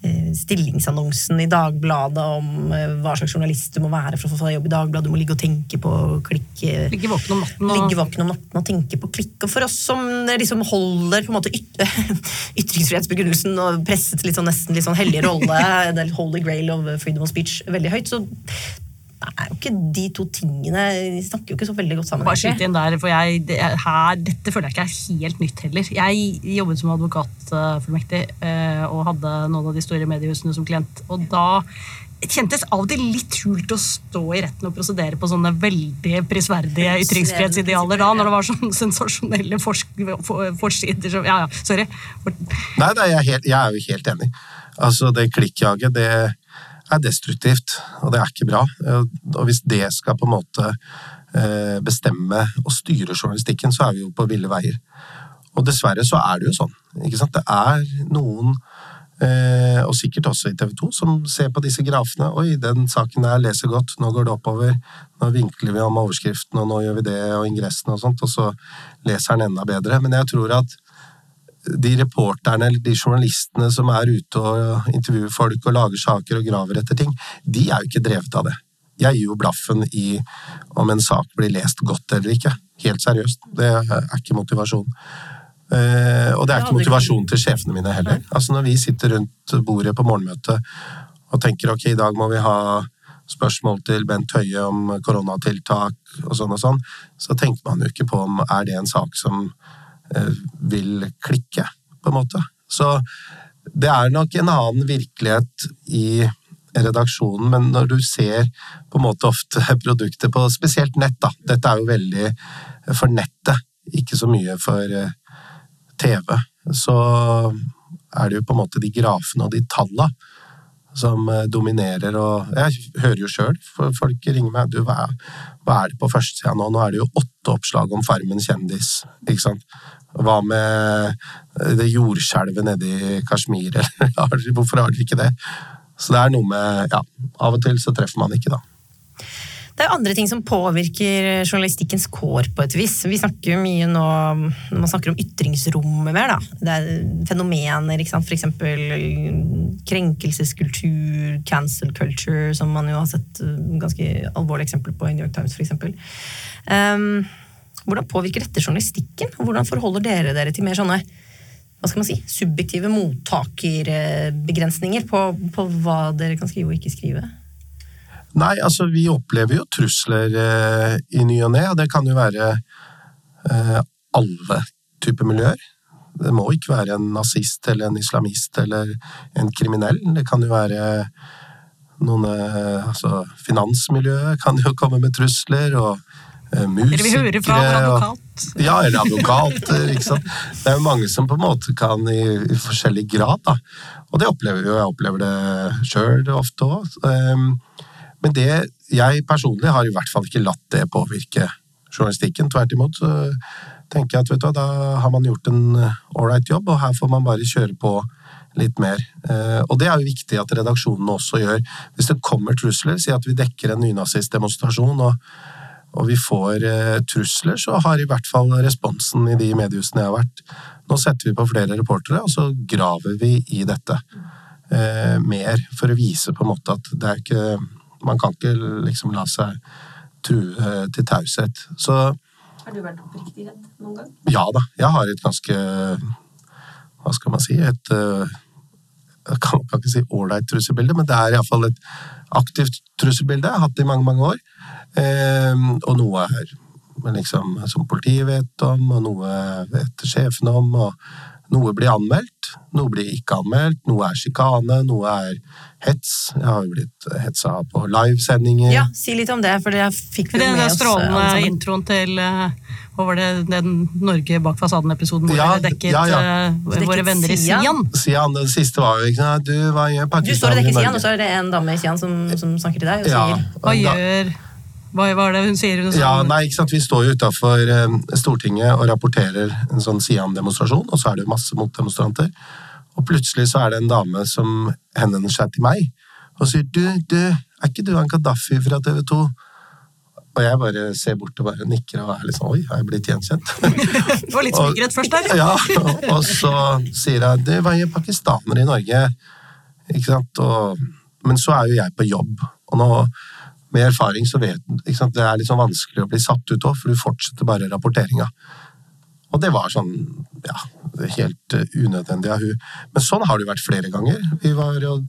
Eh, stillingsannonsen i Dagbladet om eh, hva slags journalist du må være for å få jobb i Dagbladet. Du må ligge og tenke på klikk. Ligge våken om natten. Og... Ligge våken om natten og tenke på klikk. Og for oss som liksom holder på en måte yt ytringsfrihetsbegrunnelsen og presset litt sånn, nesten litt sånn hellig rolle, the holy grail of freedom of speech, veldig høyt, så er jo ikke de to tingene De snakker jo ikke så veldig godt sammen. Bare skyt inn der, for jeg, det, her, Dette føler jeg ikke er helt nytt heller. Jeg jobbet som advokatfullmektig eh, og hadde noen av de store mediehusene som klient. Og da kjentes av og til litt hult å stå i retten og prosedere på sånne veldig prisverdige ytringsfrihetsidealer da, når det var sånne sensasjonelle forsider som Ja, ja, sorry. Nei, nei jeg, er helt, jeg er jo helt enig. Altså, det klikkjaget, det er destruktivt, og det er ikke bra. Og hvis det skal på en måte eh, bestemme og styre journalistikken, så er vi jo på ville veier. Og dessverre så er det jo sånn. ikke sant? Det er noen, eh, og sikkert også i TV 2, som ser på disse grafene. Oi, den saken der leser godt, nå går det oppover. Nå vinkler vi om overskriften, og nå gjør vi det, og ingressen og sånt. Og så leser den enda bedre. Men jeg tror at de reporterne eller de journalistene som er ute og intervjuer folk og lager saker og graver etter ting, de er jo ikke drevet av det. Jeg gir jo blaffen i om en sak blir lest godt eller ikke. Helt seriøst. Det er ikke motivasjon. Eh, og det er ikke motivasjon til sjefene mine heller. Altså Når vi sitter rundt bordet på morgenmøtet og tenker ok, i dag må vi ha spørsmål til Bent Høie om koronatiltak og sånn og sånn, så tenker man jo ikke på om er det en sak som vil klikke, på en måte. Så det er nok en annen virkelighet i redaksjonen, men når du ser på en måte ofte produkter på spesielt nett, da. Dette er jo veldig for nettet, ikke så mye for eh, TV. Så er det jo på en måte de grafene og de tallene som eh, dominerer, og jeg hører jo sjøl, folk ringer meg du, hva, er det på førstesida nå? Nå er det jo åtte oppslag om Farmen kjendis, ikke sant. Hva med det jordskjelvet nede i Kashmir, hvorfor har dere ikke det? Så det er noe med Ja, av og til så treffer man ikke, da. Det er andre ting som påvirker journalistikkens kår på et vis. Vi snakker jo mye nå når man snakker om ytringsrommet mer, da. Det er fenomener, ikke sant. Eksempel krenkelseskultur, cancel culture, som man jo har sett ganske alvorlige eksempler på i New York Times, eksempel. Um, hvordan påvirker dette journalistikken? Hvordan forholder dere dere til mer sånne hva skal man si, subjektive mottakerbegrensninger på, på hva dere kan skrive og ikke skrive? Nei, altså vi opplever jo trusler eh, i ny og ne, og det kan jo være eh, alle typer miljøer. Det må ikke være en nazist eller en islamist eller en kriminell. Det kan jo være noen eh, Altså, finansmiljøet kan jo komme med trusler, og musikere Eller vi hører fra advokat? Ja, eller advokater, ikke sant. Det er jo mange som på en måte kan i, i forskjellig grad, da. Og det opplever vi jo, jeg opplever det sjøl ofte òg. Men det jeg personlig har i hvert fall ikke latt det påvirke journalistikken. Tvert imot så tenker jeg at vet du, hva, da har man gjort en ålreit jobb, og her får man bare kjøre på litt mer. Eh, Og det er jo viktig at redaksjonene også gjør. Hvis det kommer trusler, si at vi dekker en nynazistdemonstrasjon, og, og vi får eh, trusler, så har i hvert fall responsen i de mediehusene jeg har vært Nå setter vi på flere reportere, og så graver vi i dette eh, mer, for å vise på en måte at det er ikke Man kan ikke liksom la seg true til taushet. Så Har du vært oppriktig redd noen gang? ja da, jeg har et ganske Hva skal man si? Et øh, Jeg kan, kan ikke si ålreit trusselbilde, men det er iallfall et aktivt trusselbilde. Jeg har hatt det i mange, mange år. Eh, og noe er liksom, som politiet vet om, og noe vet sjefen om. og Noe blir anmeldt, noe blir ikke anmeldt. Noe er sjikane, noe er hets. Jeg har jo blitt hetsa på livesendinger. Ja, si litt om det, for det fikk vi Den med oss. Den strålende introen til eh, hva var det, den Norge bak fasaden-episoden hvor Ja, dere dekket ja, ja. eh, Dekket våre venner i Sian. Sian? Den siste var jo ikke sånn du, hva gjør Du står og dekker Sian, og så er det en dame i Sian som, som snakker til deg og Ja, sier Hva da- gjør Hva var det hun sier? Hun Ja, nei, ikke sant? Vi står jo utafor Stortinget og rapporterer en sånn Sian-demonstrasjon, og så er det jo masse motdemonstranter. Og plutselig så er det en dame som henvender seg til meg og sier du, du, er ikke du han Gaddafi fra TV 2? Og jeg bare ser bort og bare nikker og er litt sånn oi, har jeg blitt gjenkjent? Det var litt smykkerett først der. Ja, og- og så sier jeg det var jo pakistanere i Norge. Ikke sant? Og, men så er jo jeg på jobb, og nå med erfaring så vet sant? Det er litt sånn vanskelig å bli satt ut òg, for du fortsetter bare rapporteringa. Og det var sånn ja, helt eh, unødvendig av hun. Men sånn har det vært flere ganger. Vi var jo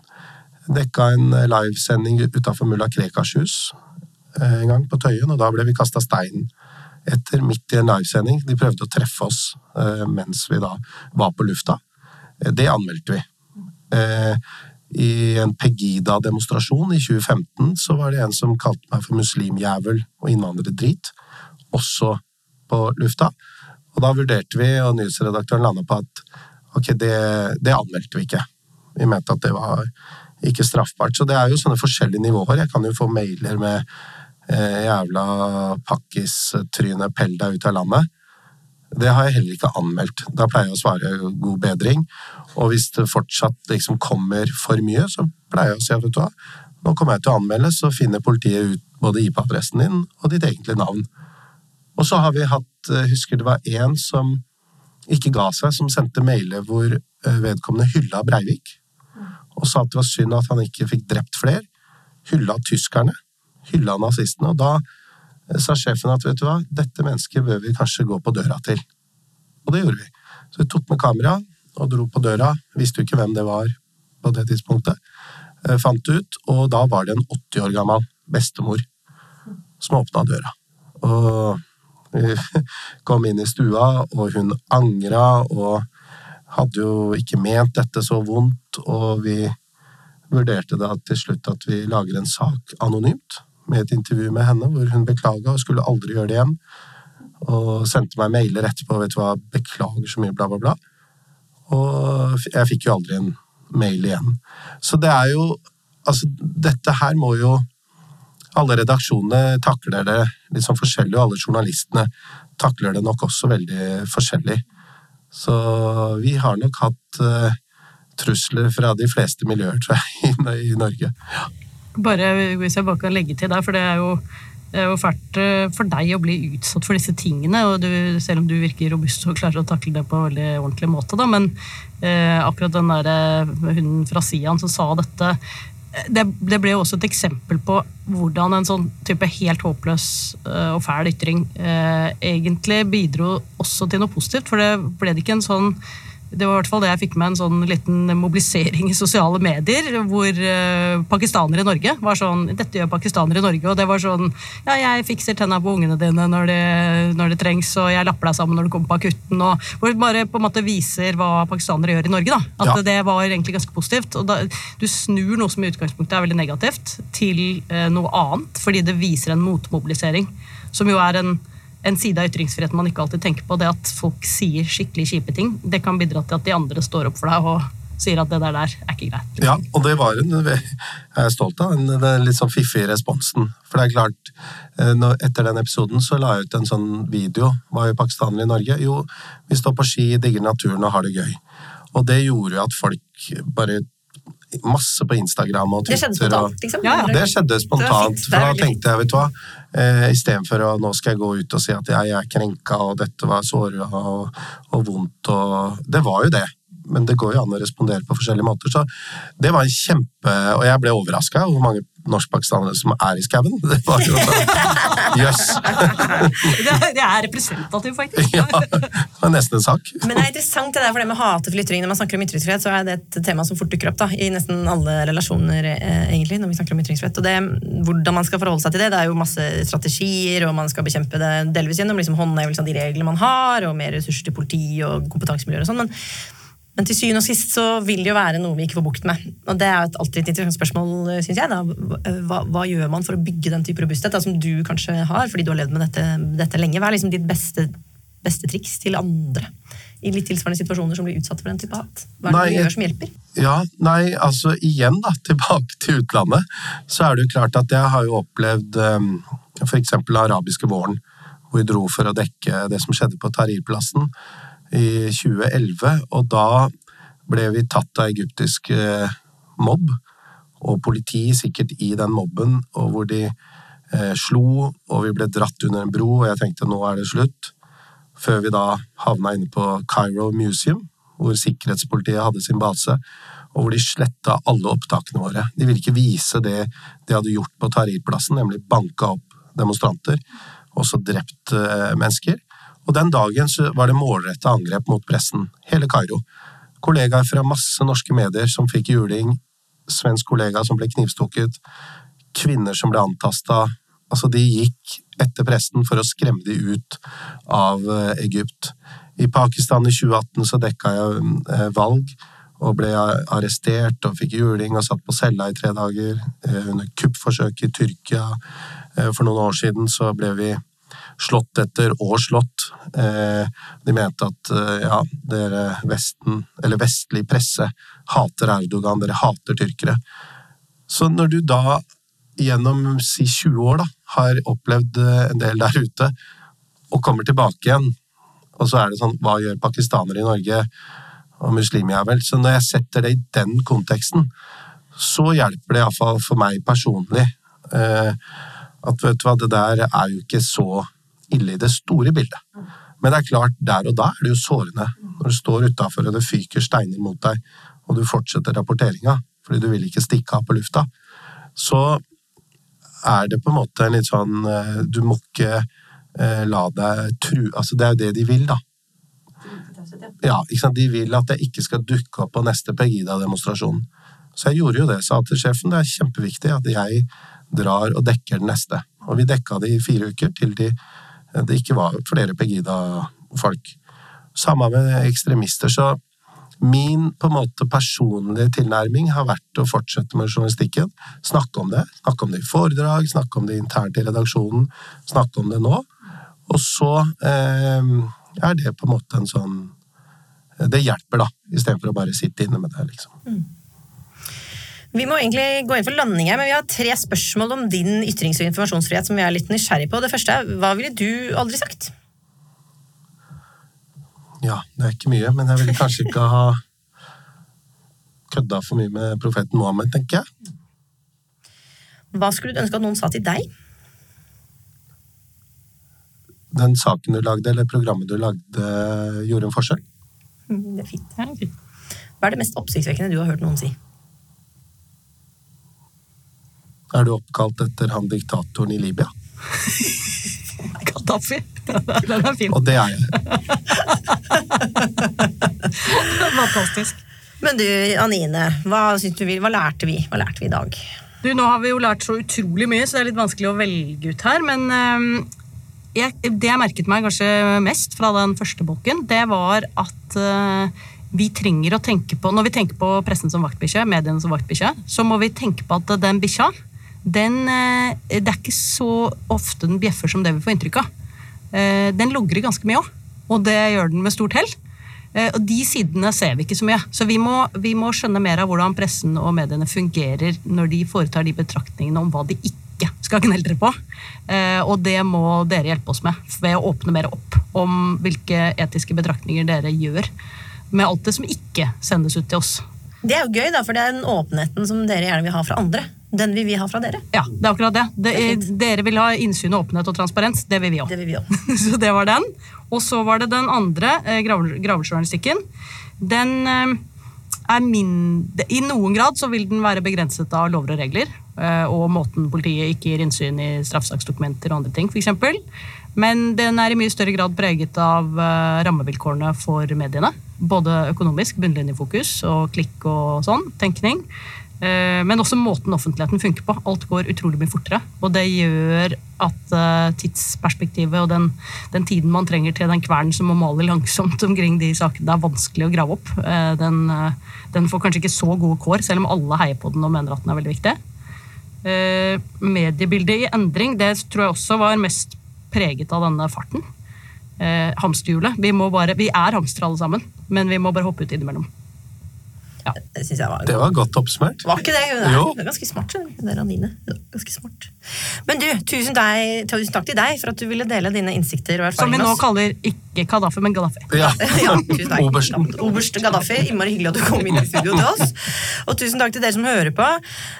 dekka en livesending utafor mulla Krekars hus eh, en gang på Tøyen, og da ble vi kasta stein etter midt i en livesending. De prøvde å treffe oss eh, mens vi da var på lufta. Det anmeldte vi. I en Pegida-demonstrasjon i 2015 så var det en som kalte meg for muslimjævel og innvandrerdrit, også på lufta. Og da vurderte vi, og nyhetsredaktøren landa på at ok, det, det anmeldte vi ikke. Vi mente at det var ikke straffbart. Så det er jo sånne forskjellige nivåer. Jeg kan jo få mailer med eh, jævla pakkis-tryne, pell deg ut av landet. Det har jeg heller ikke anmeldt. Da pleier jeg å svare god bedring. Og hvis det fortsatt liksom kommer for mye, så pleier jeg å si at vet du hva, nå kommer jeg til å anmelde, så finner politiet ut både IP-adressen din og ditt egentlige navn. Og så har vi hatt, eh, husker det var én som ikke ga seg, som sendte mailer hvor eh, vedkommende hylla Breivik. Og sa at det var synd at han ikke fikk drept flere. Hylla tyskerne. Hylla nazistene. Og da sa sjefen at vet du hva, dette mennesket bør vi kanskje gå på døra til. Og det gjorde vi. Så vi tok med kamera og dro på døra. Visste jo ikke hvem det var på det tidspunktet. Eh, Fant ut, og da var det en 80 år gammel bestemor som åpna døra. Og vi kom inn i stua, og hun angra og hadde jo ikke ment dette så vondt, og vi vurderte da til slutt at vi lager en sak anonymt med et intervju med henne hvor hun beklaga og skulle aldri gjøre det igjen. Og sendte meg mailer etterpå, vet du hva, beklager så mye, bla, bla, bla. Og jeg fikk jo aldri en mail igjen. Så det er jo Altså, dette her må jo alle redaksjonene takler det litt sånn forskjellig, og alle journalistene takler det nok også veldig forskjellig. Så vi har nok hatt uh, trusler fra de fleste miljøer, tror jeg, i, i Norge. Bare, hvis jeg bare kan legge til der, for det er jo, det er jo fælt eh, for deg å bli utsatt for disse tingene, og du, selv om du virker robust og klarer å takle det på en veldig ordentlig måte, da, men eh, akkurat den der hunden fra Sian som sa dette, eh, det, det ble jo også et eksempel på hvordan en sånn type helt håpløs eh, og fæl ytring eh, egentlig bidro også til noe positivt, for det ble det ikke en sånn det var i hvert fall det jeg fikk med en sånn liten mobilisering i sosiale medier, hvor eh, pakistanere i Norge var sånn Dette gjør pakistanere i Norge, og det var sånn Ja, jeg fikser tenna på ungene dine når det, når det trengs, og jeg lapper deg sammen når du kommer på akutten, og hvor det bare på en måte viser hva pakistanere gjør i Norge, da. At Ja. det var egentlig ganske positivt. Og da, du snur noe som i utgangspunktet er veldig negativt, til eh, noe annet, fordi det viser en motmobilisering, som jo er en en side av ytringsfriheten man ikke alltid tenker på. Det at folk sier skikkelig kjipe ting, det kan bidra til at de andre står opp for deg og sier at det der, der er ikke greit. Ja, og det var en Jeg er stolt av den, litt sånn fiffige responsen. For det er klart, eh, etter den episoden så la jeg ut en sånn video. Var jo pakistanere i Norge? Jo, vi står på ski, digger naturen og har det gøy. Og det gjorde jo at folk bare Masse på Instagram og Det skjedde Twitter. spontant, liksom? Ja, ja. Det skjedde spontant. For da tenkte jeg, vet du hva, eh, istedenfor å nå skal jeg gå ut og si at jeg er krenka og dette var såra og, og vondt og Det var jo det. Men det går jo an å respondere på forskjellige måter. Så det var en kjempe Og jeg ble overraska over hvor mange norskpakistanere som er i skauen. Det var jo sånn Jøss! Det, er- representativt, faktisk. Ja, det var nesten en sak. Men det er interessant det der, for det med hatefull ytring. Når man snakker om ytringsfrihet, så er det et tema som fort dukker opp da, i nesten alle relasjoner, eh, egentlig, når vi snakker om ytringsfrihet. Og det, hvordan man skal forholde seg til det, det er jo masse strategier, og man skal bekjempe det delvis gjennom liksom, håndhevelse av de reglene man har, og mer ressurser til politi og kompetansemiljøer og sånn. Men, men til syvende og sist så vil det jo være noe vi ikke får bukt med. Og det er jo alltid et interessant spørsmål, syns jeg. Da. Hva, hva gjør man for å bygge den type robusthet, da, som du kanskje har, fordi du har levd med dette, dette lenge? Hva er liksom ditt beste, beste triks til andre i litt tilsvarende situasjoner som blir utsatt for den type hat? Hva er det Nei, du gjør som hjelper? Ja, nei, altså igjen da, tilbake til utlandet, så er det jo klart at jeg har jo opplevd um, for eksempel arabiske våren, hvor vi dro for å dekke det som skjedde på Tahrir-plassen i 2011, og da ble vi tatt av egyptisk eh, mobb, og politi sikkert i den mobben, og hvor de eh, slo, og vi ble dratt under en bro, og jeg tenkte nå er det slutt før vi da havna inne på Cairo Museum, hvor sikkerhetspolitiet hadde sin base, og hvor de sletta alle opptakene våre. De ville ikke vise det de hadde gjort på Tahrir-plassen, nemlig banka opp demonstranter, også drept eh, mennesker. Og den dagen så var det målretta angrep mot pressen, hele Kairo. Kollegaer fra masse norske medier som fikk juling, svensk kollega som ble knivstukket, kvinner som ble antasta. Altså, de gikk etter pressen for å skremme de ut av eh, Egypt. I Pakistan i 2018 så dekka jeg eh, valg og ble arrestert og fikk juling og satt på cella i tre dager. Eh, Under kuppforsøket i Tyrkia for noen år siden så ble vi slått etter og slått. Eh, De mente at eh, ja, dere Vesten, eller vestlig presse, hater Erdogan, dere hater tyrkere. Så når du da gjennom si 20 år da, har opplevd eh, en del der ute, og kommer tilbake igjen, og så er det sånn Hva gjør pakistanere i Norge? Og muslimjævel. Så når jeg setter det i den konteksten, så hjelper det iallfall for meg personlig at vet du hva, det der er jo ikke så ille i det store bildet. Men det er klart, der og da er det jo sårende. Når du står utafor og det fyker steiner mot deg, og du fortsetter rapporteringa fordi du vil ikke stikke av på lufta, så er det på en måte en litt sånn eh, Du må ikke eh, la deg tru... Altså, det er jo det de vil, da. Ja? De vil at jeg ikke skal dukke opp på neste Pegida-demonstrasjon. Så jeg gjorde jo det. Sa til sjefen det er kjempeviktig at jeg drar og dekker den neste. Og vi dekka det i fire uker til de, det ikke var flere Pegida-folk. Samme med ekstremister. Så min på en måte personlige tilnærming har vært å fortsette med journalistikken. Snakke om det. Snakke om det i foredrag, snakke om det internt i redaksjonen. Snakke om det nå. Og så eh, er det på en måte en sånn Det hjelper, da, istedenfor å bare sitte inne med det, liksom. Vi må egentlig gå inn for landing her, men vi har tre spørsmål om din ytrings- og informasjonsfrihet som vi er litt nysgjerrig på. Det første er hva ville du aldri sagt? Ja, det er ikke mye, men jeg ville kanskje ikke ha kødda for mye med profeten Mohammed, tenker jeg. Hva skulle du ønske at noen sa til deg? Den saken du lagde, eller programmet du lagde, gjorde en forskjell. Mm, Det er fint. Hva er det mest oppsiktsvekkende du har hørt noen si? Er du oppkalt etter han diktatoren i Libya? Gaddafi. Den er fin. Og det er jeg. Fantastisk. Men du, Anine, hva, du vi, hva lærte vi Hva lærte vi i dag? Du, nå har vi jo lært så utrolig mye, så det er litt vanskelig å velge ut her. Men øhm, jeg, det jeg merket meg kanskje mest fra den første bolken, det var at øh, vi trenger å tenke på Når vi tenker på pressen som vaktbikkje, mediene som vaktbikkje, så må vi tenke på at den bikkja, den øh, Det er ikke så ofte den bjeffer som det vi får inntrykk av. eh, den logrer ganske mye òg. Og det gjør den med stort hell. Eh, Og de sidene ser vi ikke så mye. Så vi må, vi må skjønne mer av hvordan pressen og mediene fungerer når de foretar de betraktningene om hva de ikke skal kneldre på. Eh, Og det må dere hjelpe oss med ved å åpne mer opp om hvilke etiske betraktninger dere gjør med alt det som ikke sendes ut til oss. Det er jo gøy, da, for det er den åpenheten som dere gjerne vil ha fra andre. Den vil vi ha fra dere. Ja, det er akkurat det. det Det er dere vil ha innsyn, åpenhet og transparens. Det vil vi òg. Vi. Så det var den. Og så var det den andre, eh, gravejournalistikken. Den eh, er mindre I noen grad så vil den være begrenset av lover og regler. eh, Og måten politiet ikke gir innsyn i straffesaksdokumenter og andre ting, f.eks. Men den er i mye større grad preget av eh, rammevilkårene for mediene. Både økonomisk, bunnlinjefokus og klikk og sånn, tenkning. Eh, Men også måten offentligheten funker på. Alt går utrolig mye fortere. Og det gjør at eh, tidsperspektivet og den, den tiden man trenger til den kvernen som må male langsomt omkring de sakene, er vanskelig å grave opp. Eh, Den, den får kanskje ikke så gode kår, selv om alle heier på den og mener at den er veldig viktig. Mediebildet i endring, det tror jeg også var mest preget av denne farten. Hamsterhjulet. Vi, bare, vi er hamstere alle sammen, men vi må bare hoppe ut innimellom. Det synes jeg var Det var godt oppsummert. Var ikke det? Hun er, hun er ganske smart. skjønner. Det er Anine. Hun er Ganske smart. Men du, tusen, deg, tusen takk til deg for at du ville dele dine innsikter og Som vi nå kaller ikke Gaddafi, men Gaddafi. Ja. Ja, tusen takk. Obersten. Oberst Gaddafi, innmari hyggelig at du kom inn i studio til oss. Og tusen takk til dere som hører på,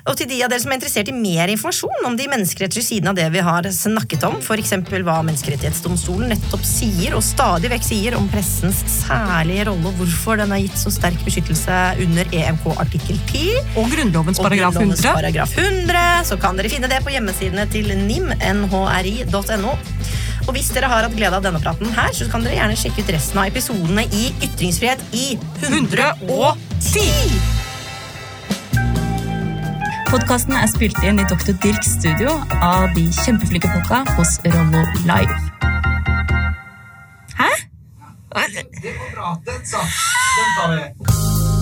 og til de av dere som er interessert i mer informasjon om de menneskerettslige sidene av det vi har snakket om, f.eks. hva Menneskerettighetsdomstolen nettopp sier, og stadig vekk sier om pressens særlige rolle, og hvorfor den er gitt så sterk beskyttelse under EMK artikkel 10 Og Grunnlovens paragraf Grunnlovens 100. paragraf 100, så kan dere finne det på hjemmesidene til nimnhri.no. Og hvis dere har hatt glede av denne praten her, så kan dere gjerne sjekke ut resten av episodene i Ytringsfrihet i 110! Podkasten er spilt inn i Dr. Dirks studio av de kjempeflinke folka hos Rollo Live. Hæ? Det går bra. Den satt. Den tar vi.